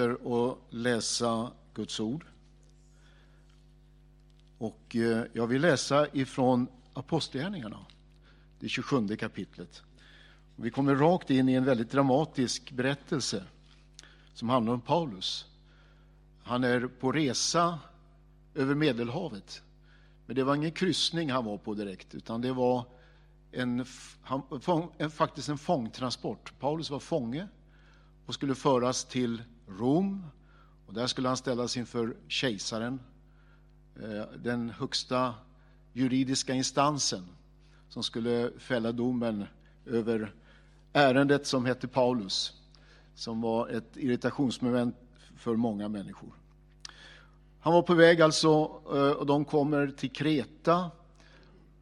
att läsa Guds ord. Och eh, jag vill läsa ifrån Apostlagärningarna, det 27 kapitlet. Vi kommer rakt in i en väldigt dramatisk berättelse som handlar om Paulus. Han är på resa över Medelhavet. Men det var ingen kryssning han var på direkt, utan det var en, han, en, faktiskt en fångtransport. Paulus var fånge och skulle föras till Rom. Och där skulle han ställas inför kejsaren, eh, den högsta juridiska instansen som skulle fälla domen över ärendet som hette Paulus, som var ett irritationsmoment för många människor. Han var på väg alltså, eh, och de kommer till Kreta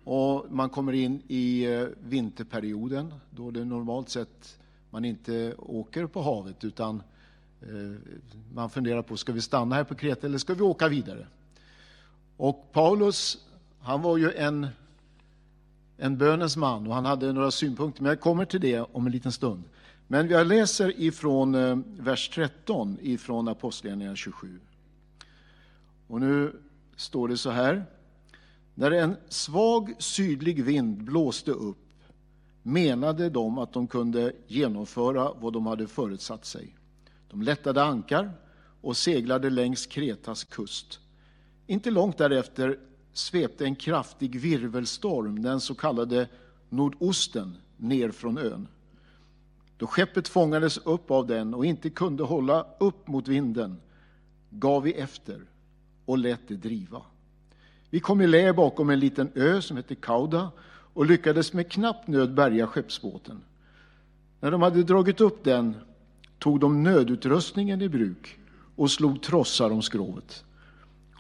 och man kommer in i eh, vinterperioden då det normalt sett man inte åker på havet utan eh, Eh, man funderar på, ska vi stanna här på Kreta eller ska vi åka vidare? Och Paulus, han var ju en, en bönens man och han hade några synpunkter, men jag kommer till det om en liten stund. Men jag läser ifrån eh, vers 13 ifrån Apostlagärningarna 27. Och nu står det så här. När en svag sydlig vind blåste upp menade de att de kunde genomföra vad de hade förutsatt sig. De lättade ankar och seglade längs Kretas kust. Inte långt därefter svepte en kraftig virvelstorm, den så kallade nordosten, ner från ön. Då skeppet fångades upp av den och inte kunde hålla upp mot vinden gav vi efter och lät det driva. Vi kom i lä bakom en liten ö som hette Kauda och lyckades med knapp nöd bärga skeppsbåten. När de hade dragit upp den tog de nödutrustningen i bruk och slog trossar om skrovet.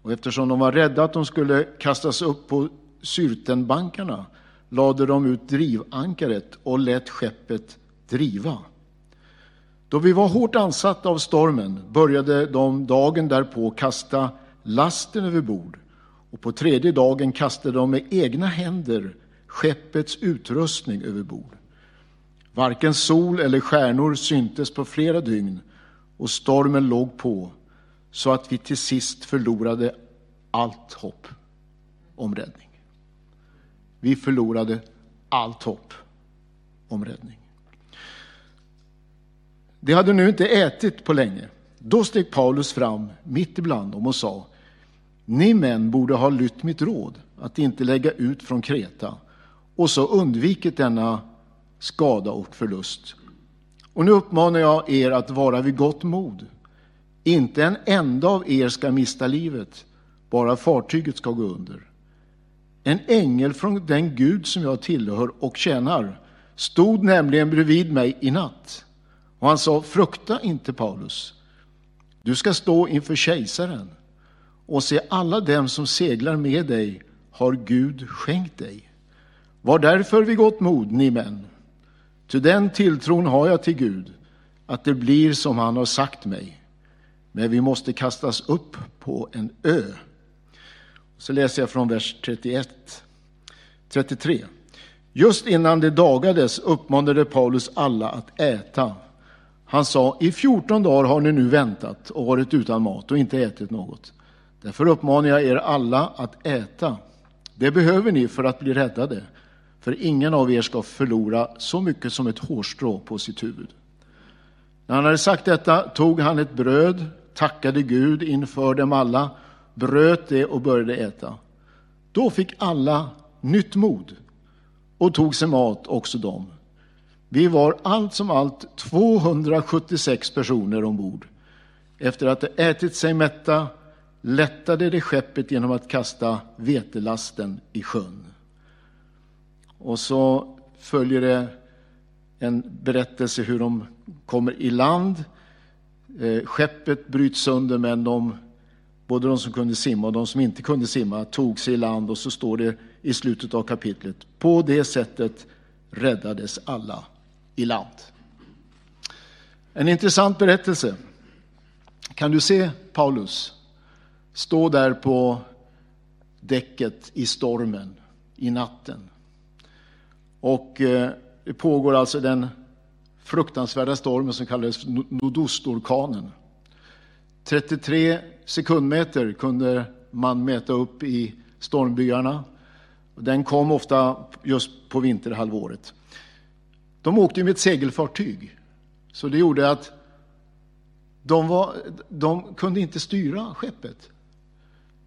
Och eftersom de var rädda att de skulle kastas upp på syrtenbankarna lade de ut drivankaret och lät skeppet driva. Då vi var hårt ansatta av stormen började de dagen därpå kasta lasten över bord och på tredje dagen kastade de med egna händer skeppets utrustning över bord. Varken sol eller stjärnor syntes på flera dygn och stormen låg på så att vi till sist förlorade allt hopp om räddning. Vi förlorade allt hopp om räddning. De hade nu inte ätit på länge. Då steg Paulus fram mitt ibland dem och sa Ni män borde ha lytt mitt råd att inte lägga ut från Kreta och så undvikit denna skada och förlust. Och nu uppmanar jag er att vara vid gott mod. Inte en enda av er ska mista livet, bara fartyget ska gå under. En ängel från den Gud som jag tillhör och tjänar stod nämligen bredvid mig i natt. Och han sa, frukta inte Paulus. Du ska stå inför kejsaren och se alla dem som seglar med dig har Gud skänkt dig. Var därför vid gott mod, ni män. Ty den tilltron har jag till Gud, att det blir som han har sagt mig. Men vi måste kastas upp på en ö. Så läser jag från vers 31. 33. Just innan det dagades uppmanade Paulus alla att äta. Han sa, i 14 dagar har ni nu väntat och varit utan mat och inte ätit något. Därför uppmanar jag er alla att äta. Det behöver ni för att bli räddade för ingen av er ska förlora så mycket som ett hårstrå på sitt huvud. När han hade sagt detta tog han ett bröd, tackade Gud inför dem alla, bröt det och började äta. Då fick alla nytt mod och tog sig mat, också de. Vi var allt som allt 276 personer ombord. Efter att ha ätit sig mätta lättade det skeppet genom att kasta vetelasten i sjön. Och så följer det en berättelse hur de kommer i land. Eh, skeppet bryts sönder men de, både de som kunde simma och de som inte kunde simma tog sig i land och så står det i slutet av kapitlet. På det sättet räddades alla i land. En intressant berättelse. Kan du se Paulus stå där på däcket i stormen i natten? Och eh, det pågår alltså den fruktansvärda stormen som kallades nordostorkanen. 33 sekundmeter kunde man mäta upp i stormbyarna. Den kom ofta just på vinterhalvåret. De åkte med ett segelfartyg, så det gjorde att de, var, de kunde inte styra skeppet.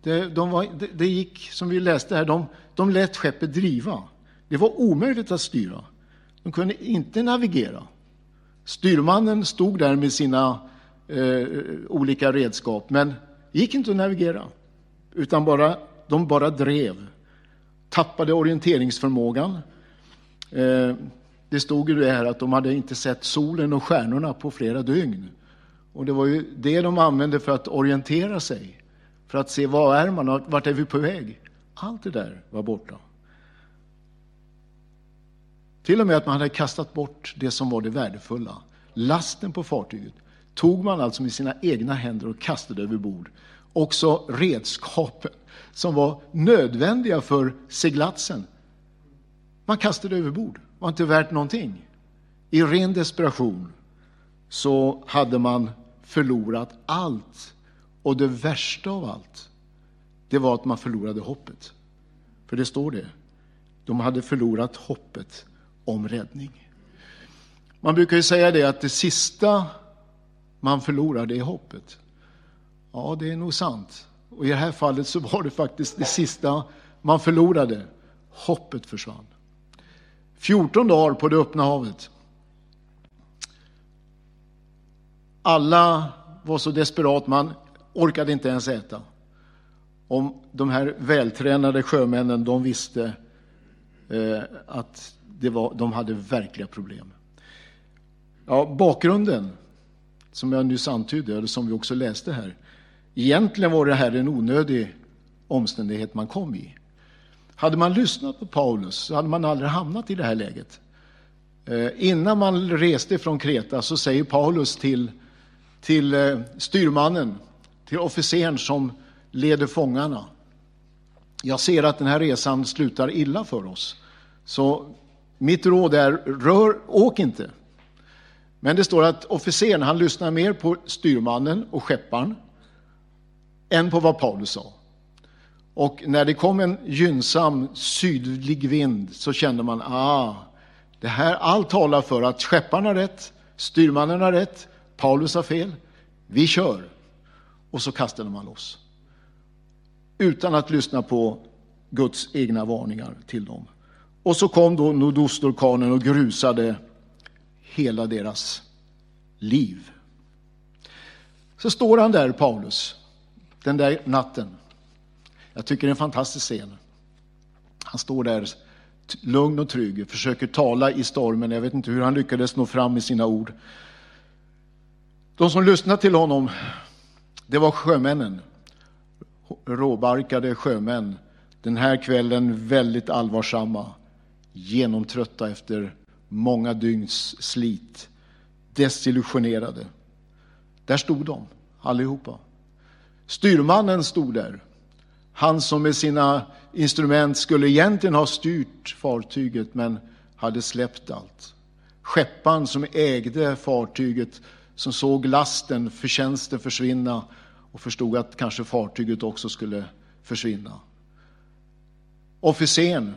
Det, de var, det, det gick, som vi läste här, de, de lät skeppet driva. Det var omöjligt att styra. De kunde inte navigera. Styrmannen stod där med sina eh, olika redskap, men det gick inte att navigera. Utan bara, de bara drev. Tappade orienteringsförmågan. Eh, det stod ju det här att de hade inte sett solen och stjärnorna på flera dygn. Och det var ju det de använde för att orientera sig. För att se var är man, vart är vi på väg? Allt det där var borta. Till och med att man hade kastat bort det som var det värdefulla. Lasten på fartyget tog man alltså med sina egna händer och kastade över bord. Också redskapen som var nödvändiga för seglatsen. Man kastade över bord, var inte värt någonting. I ren desperation så hade man förlorat allt. Och det värsta av allt, det var att man förlorade hoppet. För det står det. De hade förlorat hoppet om räddning. Man brukar ju säga det att det sista man förlorar, det är hoppet. Ja, det är nog sant. Och i det här fallet så var det faktiskt det sista man förlorade. Hoppet försvann. 14 dagar på det öppna havet. Alla var så desperat, man orkade inte ens äta. Om de här vältränade sjömännen, de visste eh, att det var, de hade verkliga problem. Ja, bakgrunden, som jag nyss antydde, eller som vi också läste här. Egentligen var det här en onödig omständighet man kom i. Hade man lyssnat på Paulus så hade man aldrig hamnat i det här läget. Eh, innan man reste från Kreta så säger Paulus till, till eh, styrmannen, till officeren som leder fångarna. Jag ser att den här resan slutar illa för oss. Så mitt råd är, rör, åk inte. Men det står att officeren, han lyssnar mer på styrmannen och skepparen än på vad Paulus sa. Och när det kom en gynnsam sydlig vind så kände man, ah, det här, allt talar för att skepparen har rätt, styrmannen har rätt, Paulus har fel, vi kör. Och så kastade man loss. Utan att lyssna på Guds egna varningar till dem. Och så kom då nordostorkanen och grusade hela deras liv. Så står han där, Paulus, den där natten. Jag tycker det är en fantastisk scen. Han står där lugn och trygg, försöker tala i stormen. Jag vet inte hur han lyckades nå fram med sina ord. De som lyssnade till honom, det var sjömännen. Råbarkade sjömän. Den här kvällen väldigt allvarsamma genomtrötta efter många dygns slit, desillusionerade. Där stod de, allihopa. Styrmannen stod där. Han som med sina instrument skulle egentligen ha styrt fartyget men hade släppt allt. Skepparen som ägde fartyget, som såg lasten, förtjänsten försvinna och förstod att kanske fartyget också skulle försvinna. Officeren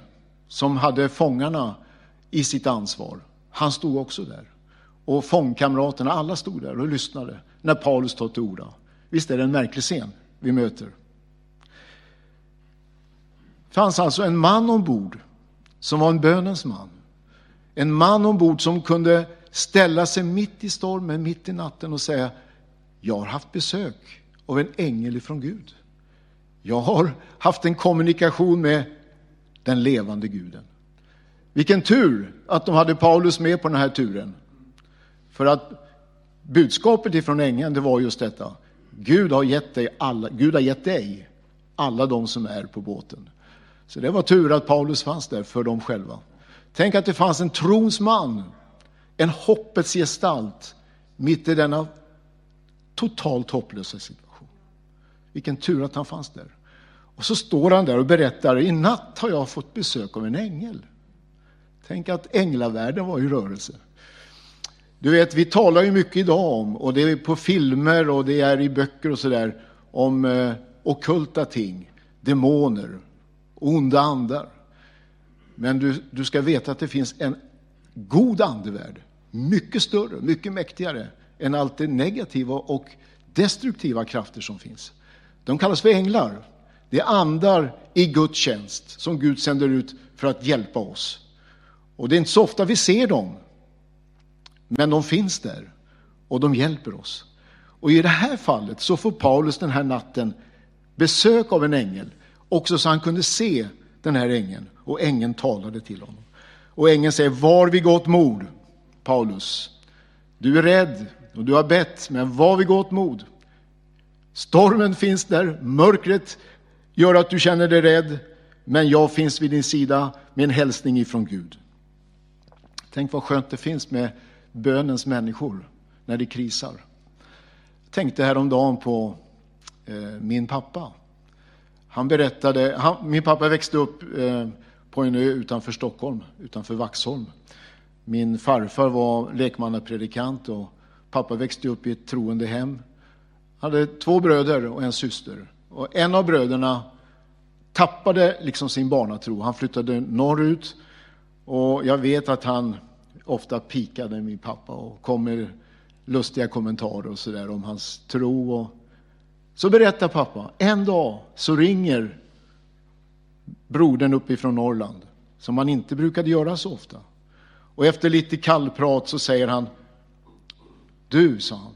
som hade fångarna i sitt ansvar, han stod också där. Och fångkamraterna, alla stod där och lyssnade när Paulus tog till orda. Visst är det en märklig scen vi möter? Det fanns alltså en man ombord som var en bönens man. En man ombord som kunde ställa sig mitt i stormen, mitt i natten och säga Jag har haft besök av en ängel ifrån Gud. Jag har haft en kommunikation med den levande guden. Vilken tur att de hade Paulus med på den här turen. För att budskapet ifrån ängeln, det var just detta. Gud har gett dig alla, Gud har gett dig alla de som är på båten. Så det var tur att Paulus fanns där för dem själva. Tänk att det fanns en trons man, en hoppets gestalt mitt i denna totalt hopplösa situation. Vilken tur att han fanns där. Och så står han där och berättar, i natt har jag fått besök av en ängel. Tänk att änglavärlden var i rörelse. Du vet, vi talar ju mycket idag om, och det är på filmer och det är i böcker och sådär, om eh, okulta ting, demoner, onda andar. Men du, du ska veta att det finns en god andevärld, mycket större, mycket mäktigare än allt det negativa och destruktiva krafter som finns. De kallas för änglar. Det är andar i Guds tjänst som Gud sänder ut för att hjälpa oss. Och det är inte så ofta vi ser dem, men de finns där och de hjälper oss. Och i det här fallet så får Paulus den här natten besök av en ängel, också så han kunde se den här ängeln. Och ängeln talade till honom. Och ängeln säger, var vid gott mod, Paulus. Du är rädd och du har bett, men var vid gott mod. Stormen finns där, mörkret gör att du känner dig rädd, men jag finns vid din sida med en hälsning ifrån Gud. Tänk vad skönt det finns med bönens människor när det krisar. Jag tänkte häromdagen på eh, min pappa. Han berättade, han, min pappa växte upp eh, på en ö utanför Stockholm, utanför Vaxholm. Min farfar var lekmannapredikant och pappa växte upp i ett troende hem. Han hade två bröder och en syster. Och en av bröderna tappade liksom sin barnatro. Han flyttade norrut och jag vet att han ofta pikade min pappa och kom med lustiga kommentarer och sådär om hans tro. Och... Så berättar pappa, en dag så ringer brodern uppifrån Norrland, som han inte brukade göra så ofta. Och efter lite kallprat så säger han, du, sa han,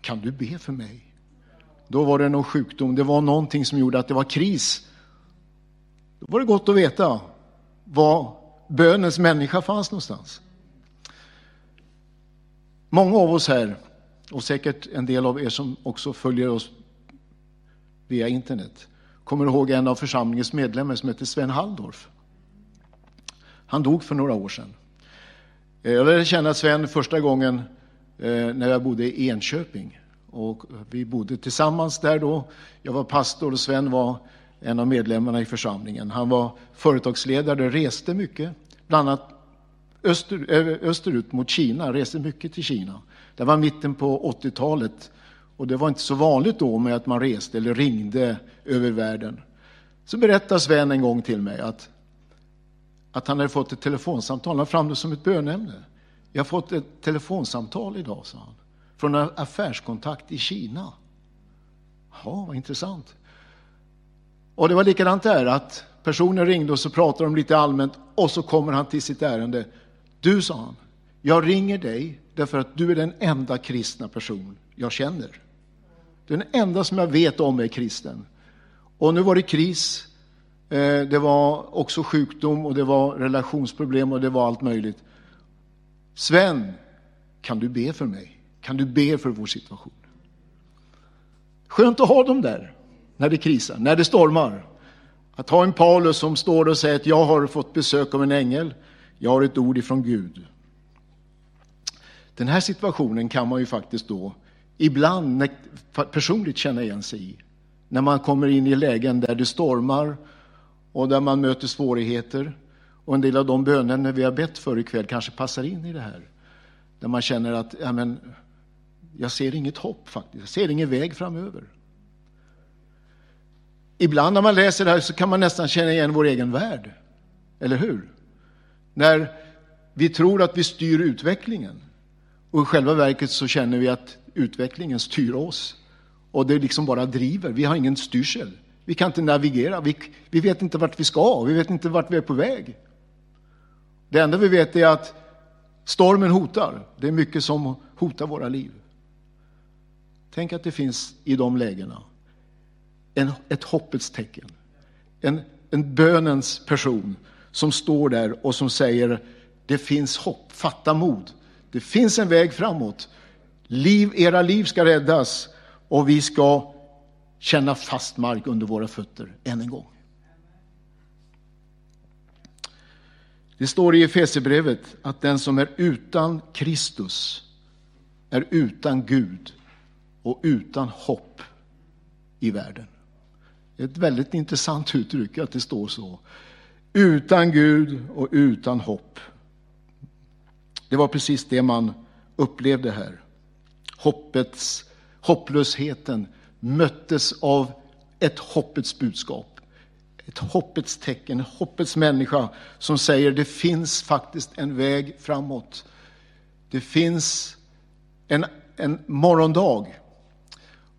kan du be för mig? Då var det någon sjukdom, det var någonting som gjorde att det var kris. Då var det gott att veta var bönens människa fanns någonstans. Många av oss här, och säkert en del av er som också följer oss via internet, kommer ihåg en av församlingens medlemmar som heter Sven Halldorf. Han dog för några år sedan. Eh, jag lärde känna Sven första gången eh, när jag bodde i Enköping. Och vi bodde tillsammans där då. Jag var pastor och Sven var en av medlemmarna i församlingen. Han var företagsledare, reste mycket, bland annat öster, eh, österut mot Kina, reste mycket till Kina. Det var mitten på 80-talet och det var inte så vanligt då med att man reste eller ringde över världen. Så berättade Sven en gång till mig att, att han hade fått ett telefonsamtal, han fram det som ett bönämne. Jag har fått ett telefonsamtal idag, sa han, från en affärskontakt i Kina. Ja, vad intressant. Och det var likadant där, att personen ringde och så pratade de lite allmänt och så kommer han till sitt ärende. Du, sa han, jag ringer dig därför att du är den enda kristna person jag känner. Den enda som jag vet om är kristen. Och nu var det kris, eh, det var också sjukdom och det var relationsproblem och det var allt möjligt. Sven, kan du be för mig? Kan du be för vår situation? Skönt att ha dem där när det krisar, när det stormar. Att ha en Paulus som står och säger att jag har fått besök av en ängel, jag har ett ord ifrån Gud. Den här situationen kan man ju faktiskt då ibland personligt känna igen sig i. När man kommer in i lägen där det stormar och där man möter svårigheter. Och en del av de bönerna vi har bett för ikväll kanske passar in i det här. Där man känner att ja, men, jag ser inget hopp faktiskt, jag ser ingen väg framöver. Ibland när man läser det här så kan man nästan känna igen vår egen värld. Eller hur? När vi tror att vi styr utvecklingen och i själva verket så känner vi att utvecklingen styr oss. Och det liksom bara driver. Vi har ingen styrsel. Vi kan inte navigera. Vi, vi vet inte vart vi ska. Vi vet inte vart vi är på väg. Det enda vi vet är att stormen hotar. Det är mycket som hotar våra liv. Tänk att det finns i de lägena en, ett hoppets tecken. En, en bönens person som står där och som säger det finns hopp, fatta mod. Det finns en väg framåt. Liv, era liv ska räddas och vi ska känna fast mark under våra fötter än en gång. Det står i Efesierbrevet att den som är utan Kristus är utan Gud och utan hopp i världen. Det är ett väldigt intressant uttryck att det står så. Utan Gud och utan hopp. Det var precis det man upplevde här. Hoppets, hopplösheten möttes av ett hoppets budskap. Ett hoppets tecken, en hoppets människa som säger det finns faktiskt en väg framåt. Det finns en, en morgondag.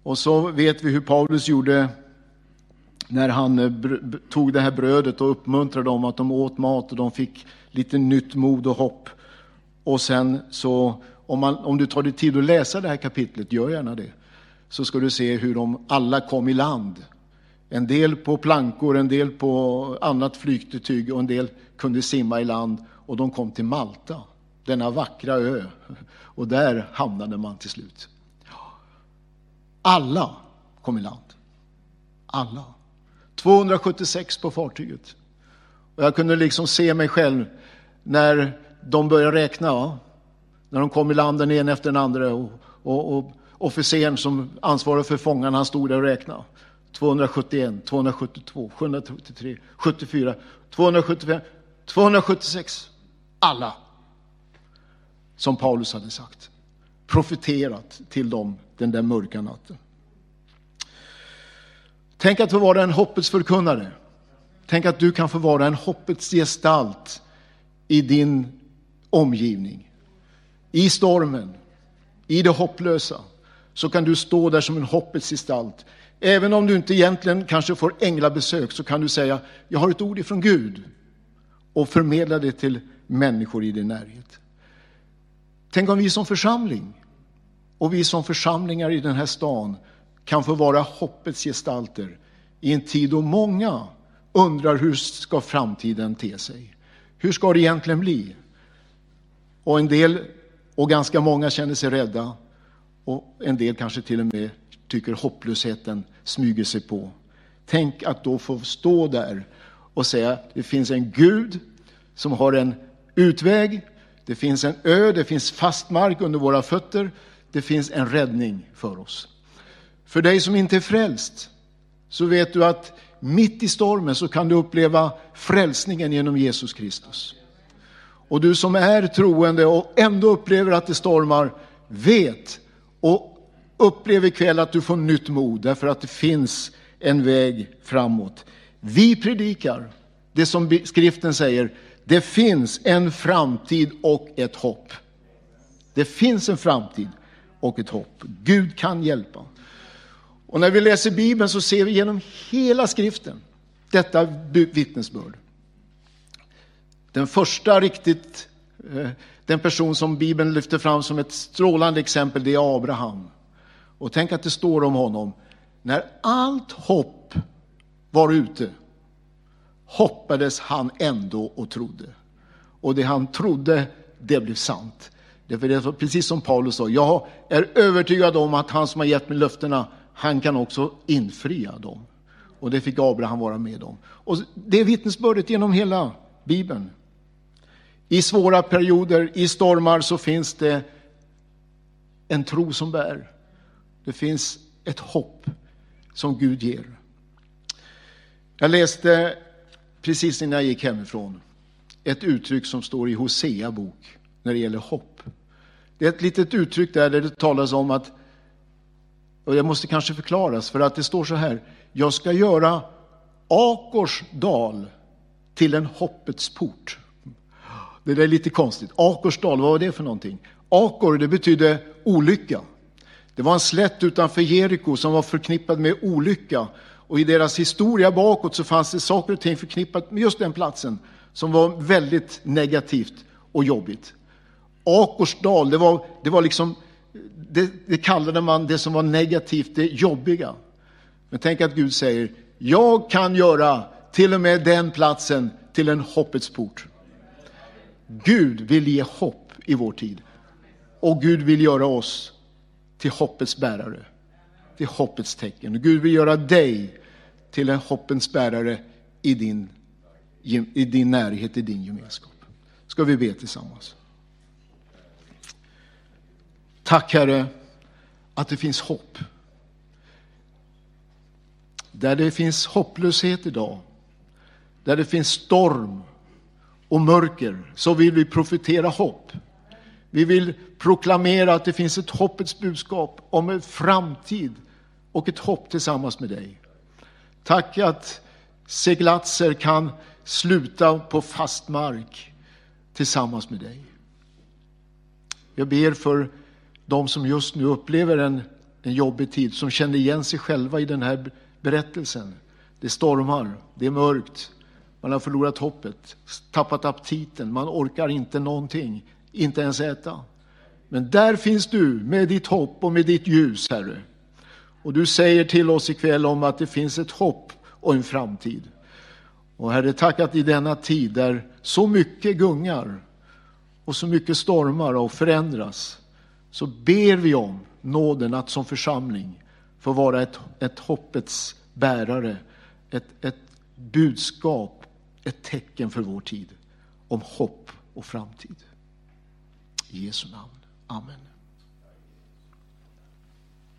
Och så vet vi hur Paulus gjorde när han eh, tog det här brödet och uppmuntrade dem att de åt mat och de fick lite nytt mod och hopp. Och sen så, om, man, om du tar dig tid att läsa det här kapitlet, gör gärna det, så ska du se hur de alla kom i land. En del på plankor, en del på annat flygtyg och en del kunde simma i land och de kom till Malta, denna vackra ö. Och där hamnade man till slut. Alla kom i land. Alla. 276 på fartyget. Och jag kunde liksom se mig själv när de började räkna. När de kom i land den ena efter den andra. Och, och, och officeren som ansvarade för fångarna, han stod där och räknade. 271, 272, 733, 74, 275, 276. Alla. Som Paulus hade sagt. Profeterat till dem den där mörka natten. Tänk att få vara en hoppets förkunnare. Tänk att du kan få vara en hoppets gestalt i din omgivning. I stormen, i det hopplösa, så kan du stå där som en hoppets gestalt. Även om du inte egentligen kanske får änglabesök så kan du säga, jag har ett ord ifrån Gud och förmedla det till människor i din närhet. Tänk om vi som församling och vi som församlingar i den här stan kan få vara hoppets gestalter i en tid då många undrar hur ska framtiden te sig? Hur ska det egentligen bli? Och en del, och ganska många känner sig rädda och en del kanske till och med tycker hopplösheten smyger sig på. Tänk att då få stå där och säga det finns en Gud som har en utväg, det finns en ö, det finns fast mark under våra fötter, det finns en räddning för oss. För dig som inte är frälst så vet du att mitt i stormen så kan du uppleva frälsningen genom Jesus Kristus. Och du som är troende och ändå upplever att det stormar, vet och upplever ikväll att du får nytt mod därför att det finns en väg framåt. Vi predikar det som skriften säger, det finns en framtid och ett hopp. Det finns en framtid och ett hopp. Gud kan hjälpa. Och när vi läser Bibeln så ser vi genom hela skriften detta vittnesbörd. Den första riktigt, eh, den person som Bibeln lyfter fram som ett strålande exempel, det är Abraham. Och tänk att det står om honom. När allt hopp var ute hoppades han ändå och trodde. Och det han trodde, det blev sant. Det är precis som Paulus sa, jag är övertygad om att han som har gett mig löftena, han kan också infria dem. Och det fick Abraham vara med om. Och det är vittnesbördet genom hela Bibeln. I svåra perioder, i stormar så finns det en tro som bär. Det finns ett hopp som Gud ger. Jag läste precis innan jag gick hemifrån ett uttryck som står i Hosea bok när det gäller hopp. Det är ett litet uttryck där, där det talas om att och det måste kanske förklaras, för att det står så här. Jag ska göra Akors dal till en hoppets port. Det där är lite konstigt. Akors dal, vad var det för någonting? Akor, det betyder olycka. Det var en slätt utanför Jeriko som var förknippad med olycka. Och i deras historia bakåt så fanns det saker och ting förknippat med just den platsen som var väldigt negativt och jobbigt. Akorsdal, det var, det var liksom det, det kallade man det som var negativt, det jobbiga. Men tänk att Gud säger, jag kan göra till och med den platsen till en hoppets port. Gud vill ge hopp i vår tid. Och Gud vill göra oss till hoppets bärare, till hoppets tecken. Gud vill göra dig till en hoppens bärare i din, i din närhet, i din gemenskap. Ska vi be tillsammans? Tack Herre att det finns hopp. Där det finns hopplöshet idag, där det finns storm och mörker, så vill vi profetera hopp. Vi vill proklamera att det finns ett hoppets budskap om en framtid och ett hopp tillsammans med dig. Tack att seglatser kan sluta på fast mark tillsammans med dig. Jag ber för de som just nu upplever en, en jobbig tid, som känner igen sig själva i den här berättelsen. Det stormar, det är mörkt, man har förlorat hoppet, tappat aptiten, man orkar inte någonting, inte ens äta. Men där finns du med ditt hopp och med ditt ljus, Herre. Och du säger till oss ikväll om att det finns ett hopp och en framtid. Och Herre, tack att i denna tid där så mycket gungar och så mycket stormar och förändras, så ber vi om nåden att som församling få vara ett, ett hoppets bärare, ett, ett budskap, ett tecken för vår tid om hopp och framtid. I Jesu namn. Amen.